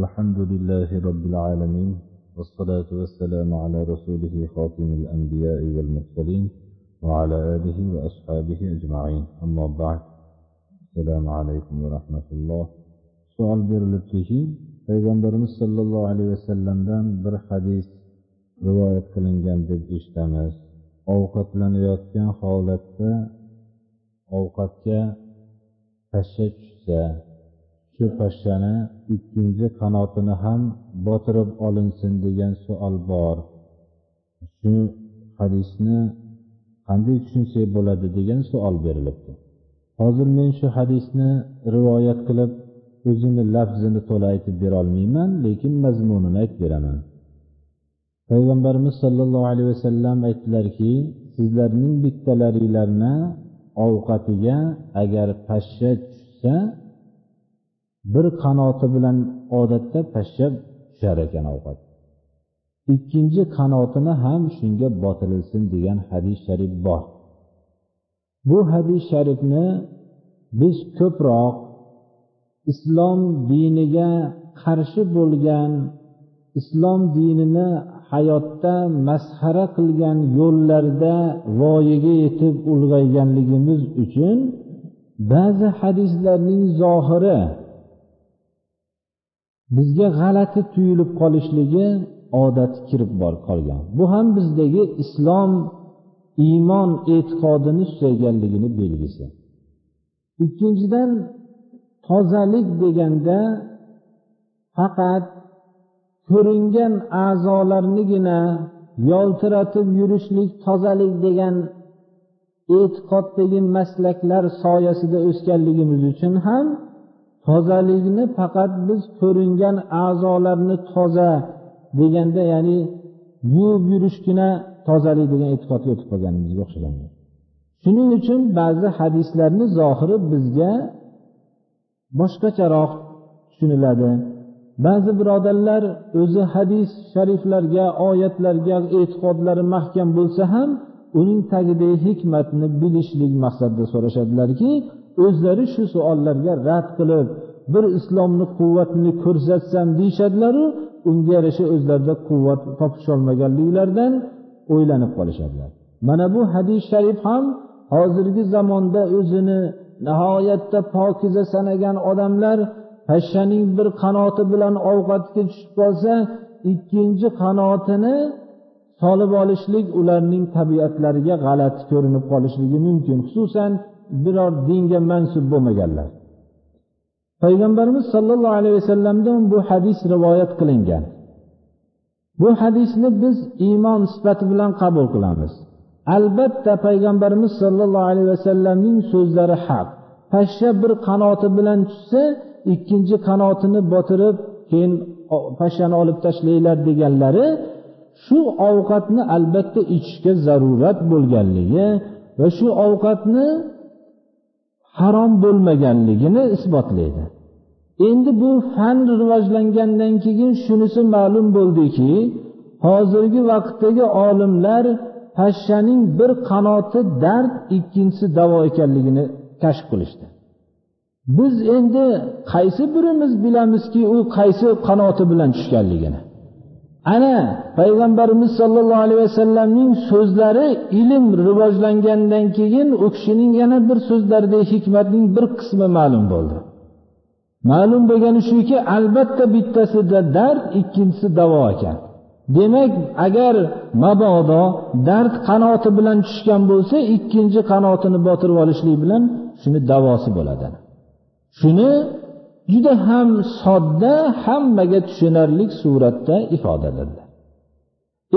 الحمد لله رب العالمين والصلاة والسلام على رسوله خاتم الأنبياء والمرسلين وعلى آله وأصحابه أجمعين. أما بعد السلام عليكم ورحمة الله. سؤال بير للتجين صلى الله عليه وسلم دان بر حديث رواية كلن جنب الاجتماس أوقات لن أو خالتك أوقاتك shu pashshani ikkinchi qanotini ham botirib olinsin degan savol bor. Shu hadisni qanday tushunsak bo'ladi degan savol berilibdi. Hozir men shu hadisni rivoyat qilib o'zini lafzini to'la aytib berolmayman lekin mazmunini aytib beraman. Payg'ambarimiz sollallohu alayhi vasallam aytdilarki sizlarning bittalaringlarni ovqatiga agar pashsha tushsa bir qanoti bilan odatda pashsha tushar ekan ovqat. Ikkinchi qanotini ham shunga botirilsin degan hadis sharif bor. Bu hadis sharifni biz ko'proq islom diniga qarshi bo'lgan islom dinini hayotda masxara qilgan yo'llarda voyaga yetib ulg'ayganligimiz uchun ba'zi hadislarning zohiri bizga g'alati tuyulib qolishligi odati kirib bor qolgan. Bu ham bizdagi islom iymon e'tiqodini susayganligini belgisi. Ikkinchidan tozalik deganda faqat ko'ringan a'zolarnigina yoltiratib yurishlik tozalik degan e'tiqoddagi maslaklar soyasida o'sganligimiz uchun ham tozalikni faqat biz ko'ringan a'zolarni toza deganda ya'ni yuvib yurishgina tozalik degan e'tiqodga o'tib qolganimizga o'xshagan shuning uchun ba'zi hadislarni zohiri bizga boshqacharoq tushuniladi. Ba'zi birodarlar o'zi hadis shariflarga oyatlarga e'tiqodlari mahkam bo'lsa ham uning tagidagi hikmatni bilishlik maqsadida so'rashadilarki o'zlari shu savollarga rad qilib bir islomni quvvatini ko'rsatsam deyishadilaru unga yarasha o'zlarida quvvat topisholmaganliklaridan o'ylanib qolishadilar. Mana bu hadis sharif ham hozirgi zamonda o'zini nihoyatda pokiza sanagan odamlar pashshaning bir qanoti bilan ovqatga tushib qolsa ikkinchi qanotini solib olishlik ularning tabiatlariga g'alati ko'rinib qolishligi mumkin. Xususan biror dinga mansub bo'lmaganlar. Payg'ambarimiz sollallohu alayhi vasallamdan bu hadis rivoyat qilingan. Bu hadisni biz iymon sifati bilan qabul qilamiz. Albatta payg'ambarimiz sollallohu alayhi vasallamning so'zlari haq. Pashsha bir qanoti bilan tushsa ikkinchi qanotini botirib keyin pashshani olib tashlanglar deganlari shu ovqatni albatta ichishga zarurat bo'lganligi va shu ovqatni harom bo'lmaganligini isbotlaydi. Endi bu fan rivojlangandan keyin shunisi ma'lum bo'ldiki hozirgi vaqtdagi olimlar pashshaning bir qanoti dard ikkinchisi davo ekanligini kashf qilishdi. Biz endi qaysi birimiz bilamizki u qaysi qanoti bilan tushganligini. Ana payg'ambarimiz sollallohu alayhi vasallamning so'zlari ilm rivojlangandan keyin u kishining yana bir so'zlarida hikmatning bir qismi ma'lum bo'ldi. Ma'lum bo'lgani shuki albatta bittasida dard ikkinchisi davo ekan. Demak agar mabodo dard qanoti bilan tushgan bo'lsa ikkinchi qanotini botirib olishlik bilan shuni davosi bo'ladi. Shuni juda ham sodda hammaga tushunarli suratda ifodalandi.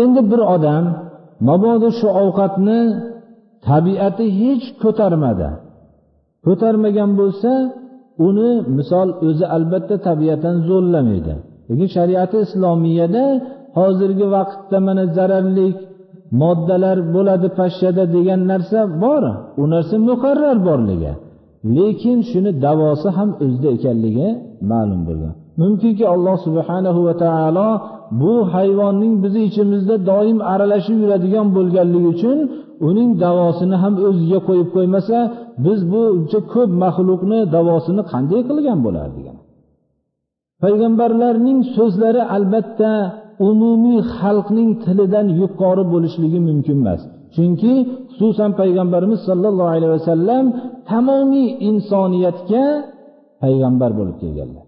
Endi bir odam mabodo shu ovqatni tabiati hech ko'tarmadi. Ko'tarmagan bo'lsa uni misol o'zi albatta tabiatan zo'rlamaydi. Lekin shariati islomiyada hozirgi vaqtda mana zararli moddalar bo'ladi pashshada degan narsa bor u narsa muqarrar borligi. Lekin shuni davosi ham o'zida ekanligi ma'lum bo'ldi. Mumkinki alloh subhanahu va taolo bu hayvonning bizni ichimizda doim aralashib yuradigan bo'lganligi uchun uning davosini ham o'ziga qo'yib qo'ymasa biz buncha ko'p maxluqni davosini qanday qilgan bo'lardik payg'ambarlarning so'zlari albatta umumiy xalqning tilidan yuqori bo'lishligi mumkin emas. Chunki xususan payg'ambarimiz sollallohu alayhi vasallam tamomiy insoniyatga payg'ambar bo'lib kelganlar.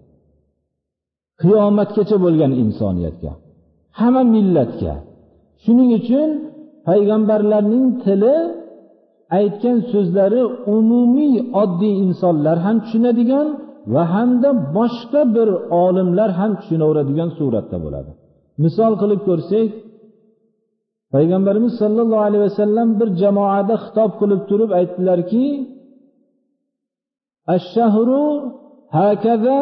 Qiyomatgacha bo'lgan insoniyatga hamma millatga. Shuning uchun payg'ambarlarning tili aytgan so'zlari umumiy oddiy insonlar ham tushunadigan va hamda boshqa bir olimlar ham tushunaveradigan suratda bo'ladi. Misol qilib ko'rsak payg'ambarimiz sollallohu alayhi vasallam bir jamoada xitob qilib turib aytdilarki ashshahru hakaza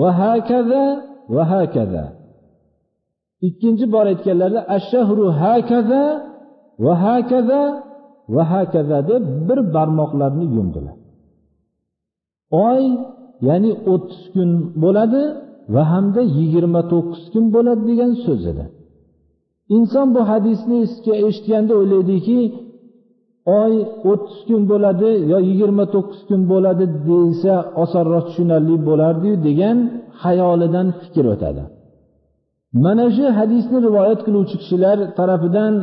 va hakaza va hakaza ikkinchi bor aytganlarida ashshahru hakaza va hakaza va hakaza deb bir barmoqlarni yumdilar. Oy ya'ni o'ttiz kun bo'ladi va hamda yigirma to'qqiz kun bo'ladi degan so'z edi. Inson bu hadisni eshitganda o'ylaydiki oy o'ttiz kun bo'ladi yo yigirma to'qqiz kun bo'ladi desa osonroq tushunarli bo'lardiyu degan xayolidan fikr o'tadi. Mana shu hadisni rivoyat qiluvchi kishilar tarafidan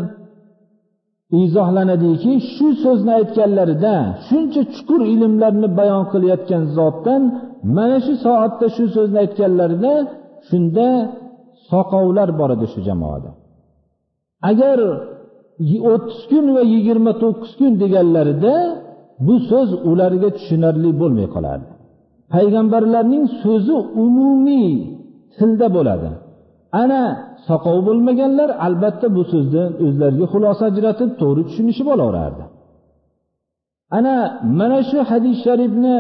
izohlanadiki shu so'zni aytganlarida shuncha chuqur ilmlarni bayon qilayotgan zotdan mana shu soatda shu so'zni aytganlarida shunda soqovlar bor edi shu jamoada. Agar o'ttiz kun va yigirma to'qqiz kun deganlarida bu so'z ularga tushunarli bo'lmay qolardi. Payg'ambarlarning so'zi umumiy tilda bo'ladi. Ana soqov bo'lmaganlar albatta bu so'zdan o'zlariga xulosa ajratib to'g'ri tushunishib olaverardi ana mana shu hadis sharifni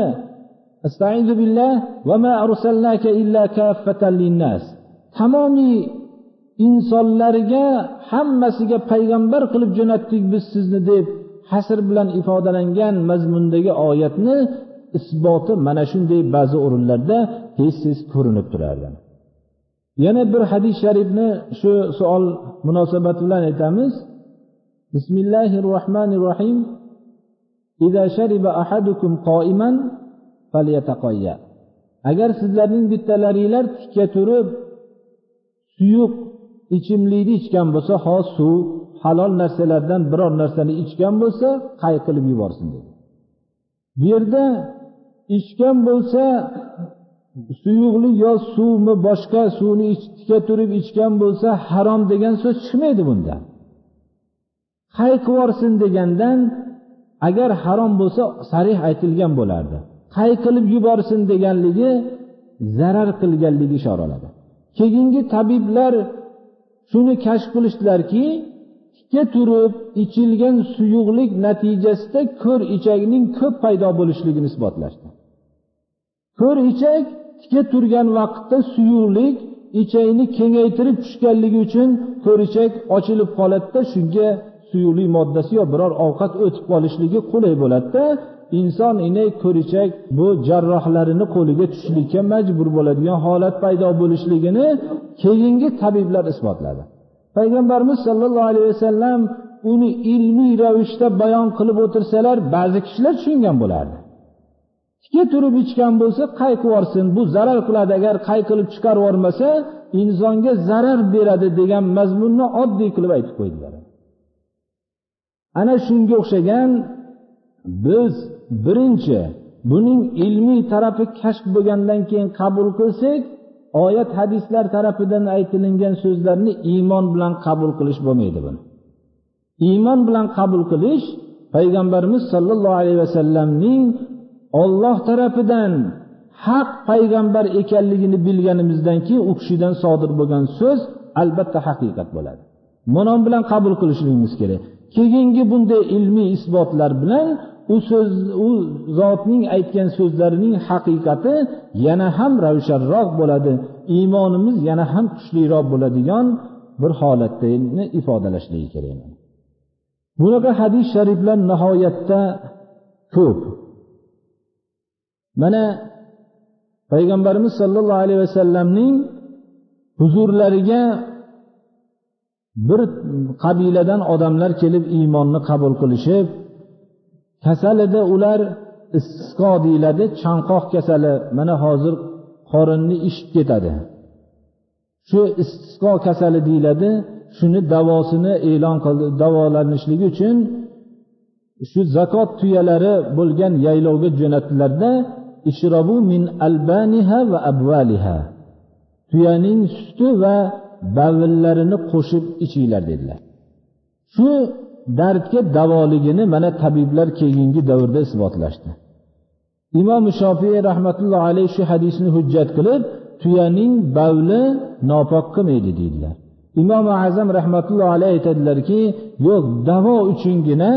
tamomiy insonlarga hammasiga payg'ambar qilib jo'natdik biz sizni deb hasr bilan ifodalangan mazmundagi oyatni isboti mana shunday ba'zi o'rinlarda tez tez ko'rinib turardi. Yana bir hadis sharifni shu savol munosabati bilan aytamiz. Bismillahi rohmanir rohim agar sizlarning bittalaringlar tikka turib suyuq ichimlikni ichgan bo'lsa ho suv halol narsalardan biror narsani ichgan bo'lsa qay qilib yuborsin dedi. Bu yerda ichgan bo'lsa suyuqli yo suvmi boshqa suvni tika turib ichgan bo'lsa harom degan so'z chiqmaydi bundan. Qay qilibyuborsin degandan agar harom bo'lsa sarih aytilgan bo'lardi. Qay qilib yuborsin deganligi zarar qilganligi ishoraladi. Keyingi tabiblar shuni kashf qilishdilarki tikka turib ichilgan suyuqlik natijasida ko'r ichakning ko'p paydo bo'lishligini isbotlashdi. Ko'r ichak tikka turgan vaqtda suyuqlik ichakni kengaytirib tushganligi uchun ko'richak ochilib qoladida shunga suyuqlik moddasi yo biror ovqat o'tib qolishligi qulay bo'ladida inson inay ko'richak bu jarrohlarini qo'liga tushishlikka majbur bo'ladigan holat paydo bo'lishligini keyingi tabiblar isbotladi. Payg'ambarimiz sollallohu alayhi vasallam uni ilmiy ravishda bayon qilib o'tirsalar ba'zi kishilar tushungan bo'lardi. Tikka turib ichgan bo'lsa qay bu zarar qiladi agar qayqilib chiqarib yubormasa insonga zarar beradi degan mazmunni oddiy qilib aytib qo'ydilar. Ana shunga o'xshagan biz birinchi buning ilmiy tarafi kashf bo'lgandan keyin qabul qilsak oyat hadislar tarafidan aytilingan so'zlarni iymon bilan qabul qilish bo'lmaydi buni. Iymon bilan qabul qilish payg'ambarimiz sollallohu alayhi vasallamning olloh tarafidan haq payg'ambar ekanligini bilganimizdan keyin u kishidan sodir bo'lgan so'z albatta haqiqat bo'ladi. Mana bilan qabul qilishligimiz kerak. Keyingi bunday ilmiy isbotlar bilan u so'z u zotning aytgan so'zlarining haqiqati yana ham ravshanroq bo'ladi. Iymonimiz yana ham kuchliroq bo'ladigan bir holatni ifodalashligi kerak. Bunaqa hadis shariflar nihoyatda ko'p. Mana payg'ambarimiz sollallohu alayhi vasallamning huzurlariga bir qabiladan odamlar kelib iymonni qabul qilishib kasal edi ular istisqo deyiladi chanqoq kasali. Mana hozir qorinni ishib ketadi. Shu istisqo kasali deyiladi shuni davosini e'lon qildi davolanishligi uchun shu zakot tuyalari bo'lgan yaylovga jo'natdilarda ishrobu min albaniha va abvaliha tuyaning suti va bavillarini qo'shib ichinglar dedilar. Shu dardga davoligini mana tabiblar keyingi davrda isbotlashdi. Imom shofiy rahmatullohi alayhi shu hadisni hujjat qilib tuyaning bavli nopok qilmaydi deydilar. Imom azam rahmatullohi alayhi aytadilarki yo'q davo uchungina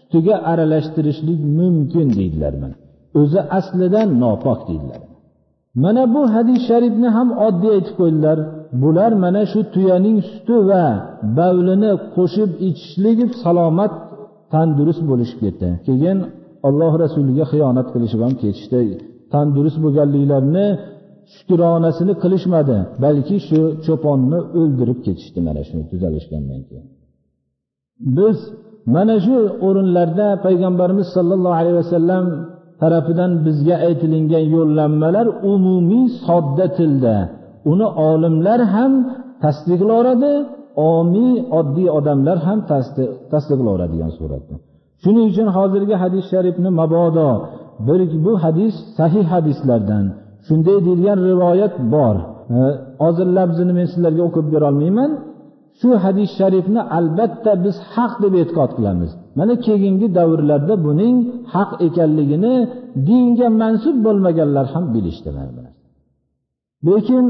sutiga aralashtirishlik mumkin deydilar mana. O'zi aslidan nopok deydilar. Mana bu hadis sharifni ham oddiy aytib qo'ydilar. Bular mana shu tuyaning suti va bavlini qo'shib ichishlik salomat tandurust bo'lishib ketdi. Keyin alloh rasuliga xiyonat qilishib ham ketishdi. Tandurust bo'lganliklarini shukronasini qilishmadi balki shu cho'ponni o'ldirib ketishdi mana shu tuzalishgandan keyin. Biz mana shu o'rinlarda payg'ambarimiz sollallohu alayhi vasallam tarafidan bizga aytilingan yo'llanmalar umumiy sodda tilda uni olimlar ham tasdiqlaveradi omiy oddiy odamlar ham tasdiqlaveradigan suratda. Shuning uchun hozirgi hadis sharifni mabodo bir bu hadis sahih hadislardan. Shunday deyilgan rivoyat bor. Hozir labzini men sizlarga o'qib berolmayman shu hadis sharifni albatta biz haq deb e'tiqod qilamiz. Mana keyingi davrlarda buning haq ekanligini dinga mansub bo'lmaganlar ham bilishdi mana lekin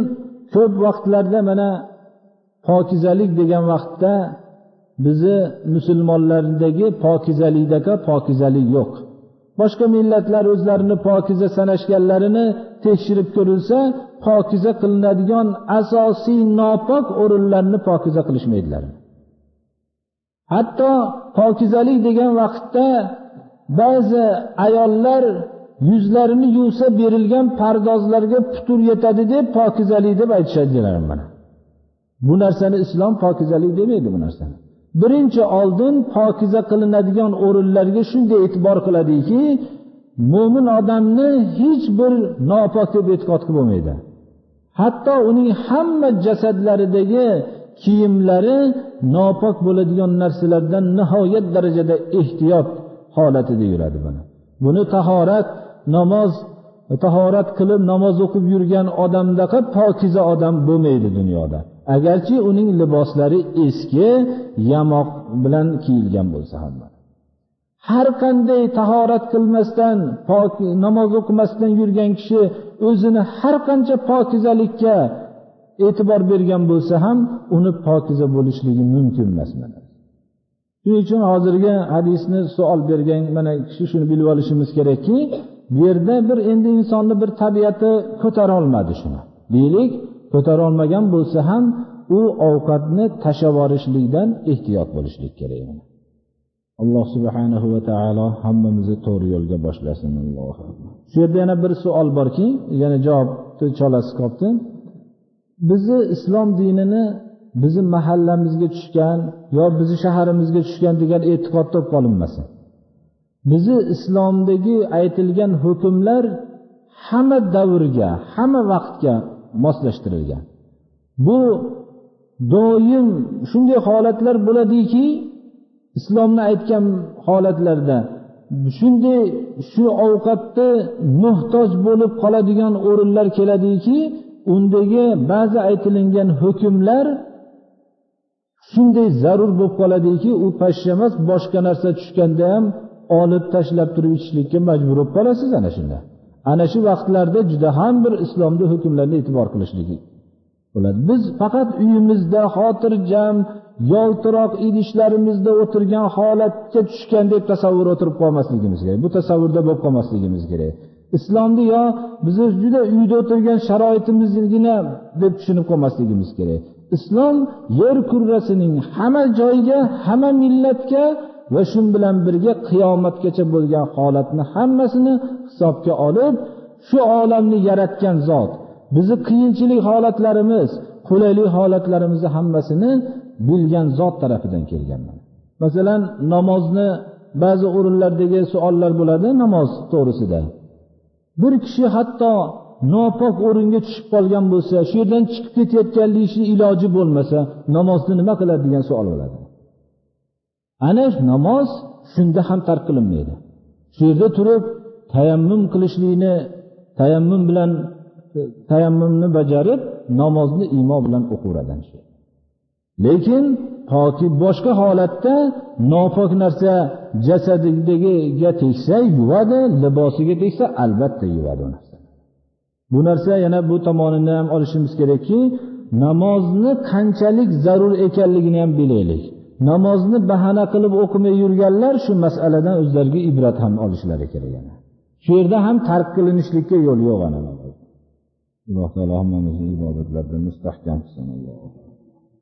ko'p vaqtlarda mana pokizalik degan vaqtda bizni musulmonlardagi pokizalikdaka pokizalik yo'q. Boshqa millatlar o'zlarini pokiza sanashganlarini tekshirib ko'rilsa pokiza qilinadigan asosiy nopok o'rinlarni pokiza qilishmaydilar. Hatto pokizalik degan vaqtda ba'zi ayollar yuzlarini yuvsa berilgan pardozlarga putur yetadi deb pokizalik deb aytishadilar mana. Bu narsani islom pokizalik demaydi bu narsani. Birinchi oldin pokiza qilinadigan o'rinlarga shunday e'tibor qiladiki mo'min odamni hech bir nopok deb e'tiqod qilib bo'lmaydi. Hatto uning hamma jasadlaridagi kiyimlari nopok bo'ladigan narsalardan nihoyat darajada ehtiyot holatida yuradi buni. Buni tahorat namoz tahorat qilib namoz o'qib yurgan odamdaqa pokiza odam bo'lmaydi dunyoda. Agarchi uning liboslari eski yamoq bilan kiyilgan bo'lsa ham har qanday tahorat qilmasdan pok namoz o'qimasdan yurgan kishi o'zini har qancha pokizalikka e'tibor bergan bo'lsa ham uni pokiza bo'lishligi mumkin emas mana. Shuning uchun hozirgi hadisni savol bergan mana kishi shuni bilib olishimiz kerakki bu yerda bir endi insonni bir tabiati ko'tarolmadi shuni. Deylik ko'tarolmagan bo'lsa ham u ovqatni tashlab yuborishlikdan ehtiyot bo'lishlik kerak. Alloh subhanahu va taolo hammamizni to'g'ri yo'lga boshlasin. Alloh shu yerda yana bir savol borki yana javobni cholasi qolibdi bizni islom dinini bizni mahallamizga tushgan yo bizni shaharimizga tushgan degan e'tiqodda bo'lib qolinmasin bizni islomdagi aytilgan hukmlar hamma davrga hamma vaqtga moslashtirilgan. Bu doim shunday holatlar bo'ladiki islomni aytgan holatlarda shunday shu ovqatda muhtoj bo'lib qoladigan o'rinlar keladiki undagi ba'zi aytilingan hukmlar shunday zarur bo'lib qoladiki u pashsha emas boshqa narsa tushganda ham olib tashlab turib ichishlikka majbur bo'lib qolasiz ana shunda. Ana shu vaqtlarda juda ham bir islomni hukmlarini e'tibor qilishlik bo'ladi. Biz faqat uyimizda xotirjam yoltiroq idishlarimizda o'tirgan holatga tushgan deb tasavvur o'tirib qolmasligimiz kerak. Bu tasavvurda bo'lib qolmasligimiz kerak. Islomni yo bizni juda uyda o'tirgan sharoitimizgina deb tushunib qolmasligimiz kerak. Islom yer kurrasining hamma joyiga hamma millatga va shu bilan birga qiyomatgacha bo'lgan holatni hammasini hisobga olib shu olamni yaratgan zot. Bizni qiyinchilik holatlarimiz qulaylik holatlarimizni hammasini bilgan zot tarafidan kelgan masalan namozni ba'zi o'rinlardagi savollar bo'ladi namoz to'g'risida. Bir kishi hatto nopok o'ringa tushib qolgan bo'lsa shu yerdan chiqib ketayotganligini iloji bo'lmasa namozni nima qiladi degan savol bo'ladi. Ana namoz shunda ham tark qilinmaydi. Shu yerda turib tayammum qilishlikni tayammum bilan e, tayammumni bajarib namozni imo bilan o'qiveradi lekin toki boshqa holatda nopok narsa jasadidagiga tegsa yuvadi libosiga tegsa albatta yuvadi u narsa. Bu narsa yana bu tomonini ham olishimiz kerakki namozni qanchalik zarur ekanligini ham bilaylik. Namozni bahana qilib o'qimay yurganlar shu masaladan o'zlariga ibrat ham olishlari kerak yana. Shu yerda ham tark qilinishlikka yo'l yo'q ana alloh taolo hammamizni ibodatlarda mustahkam qilsin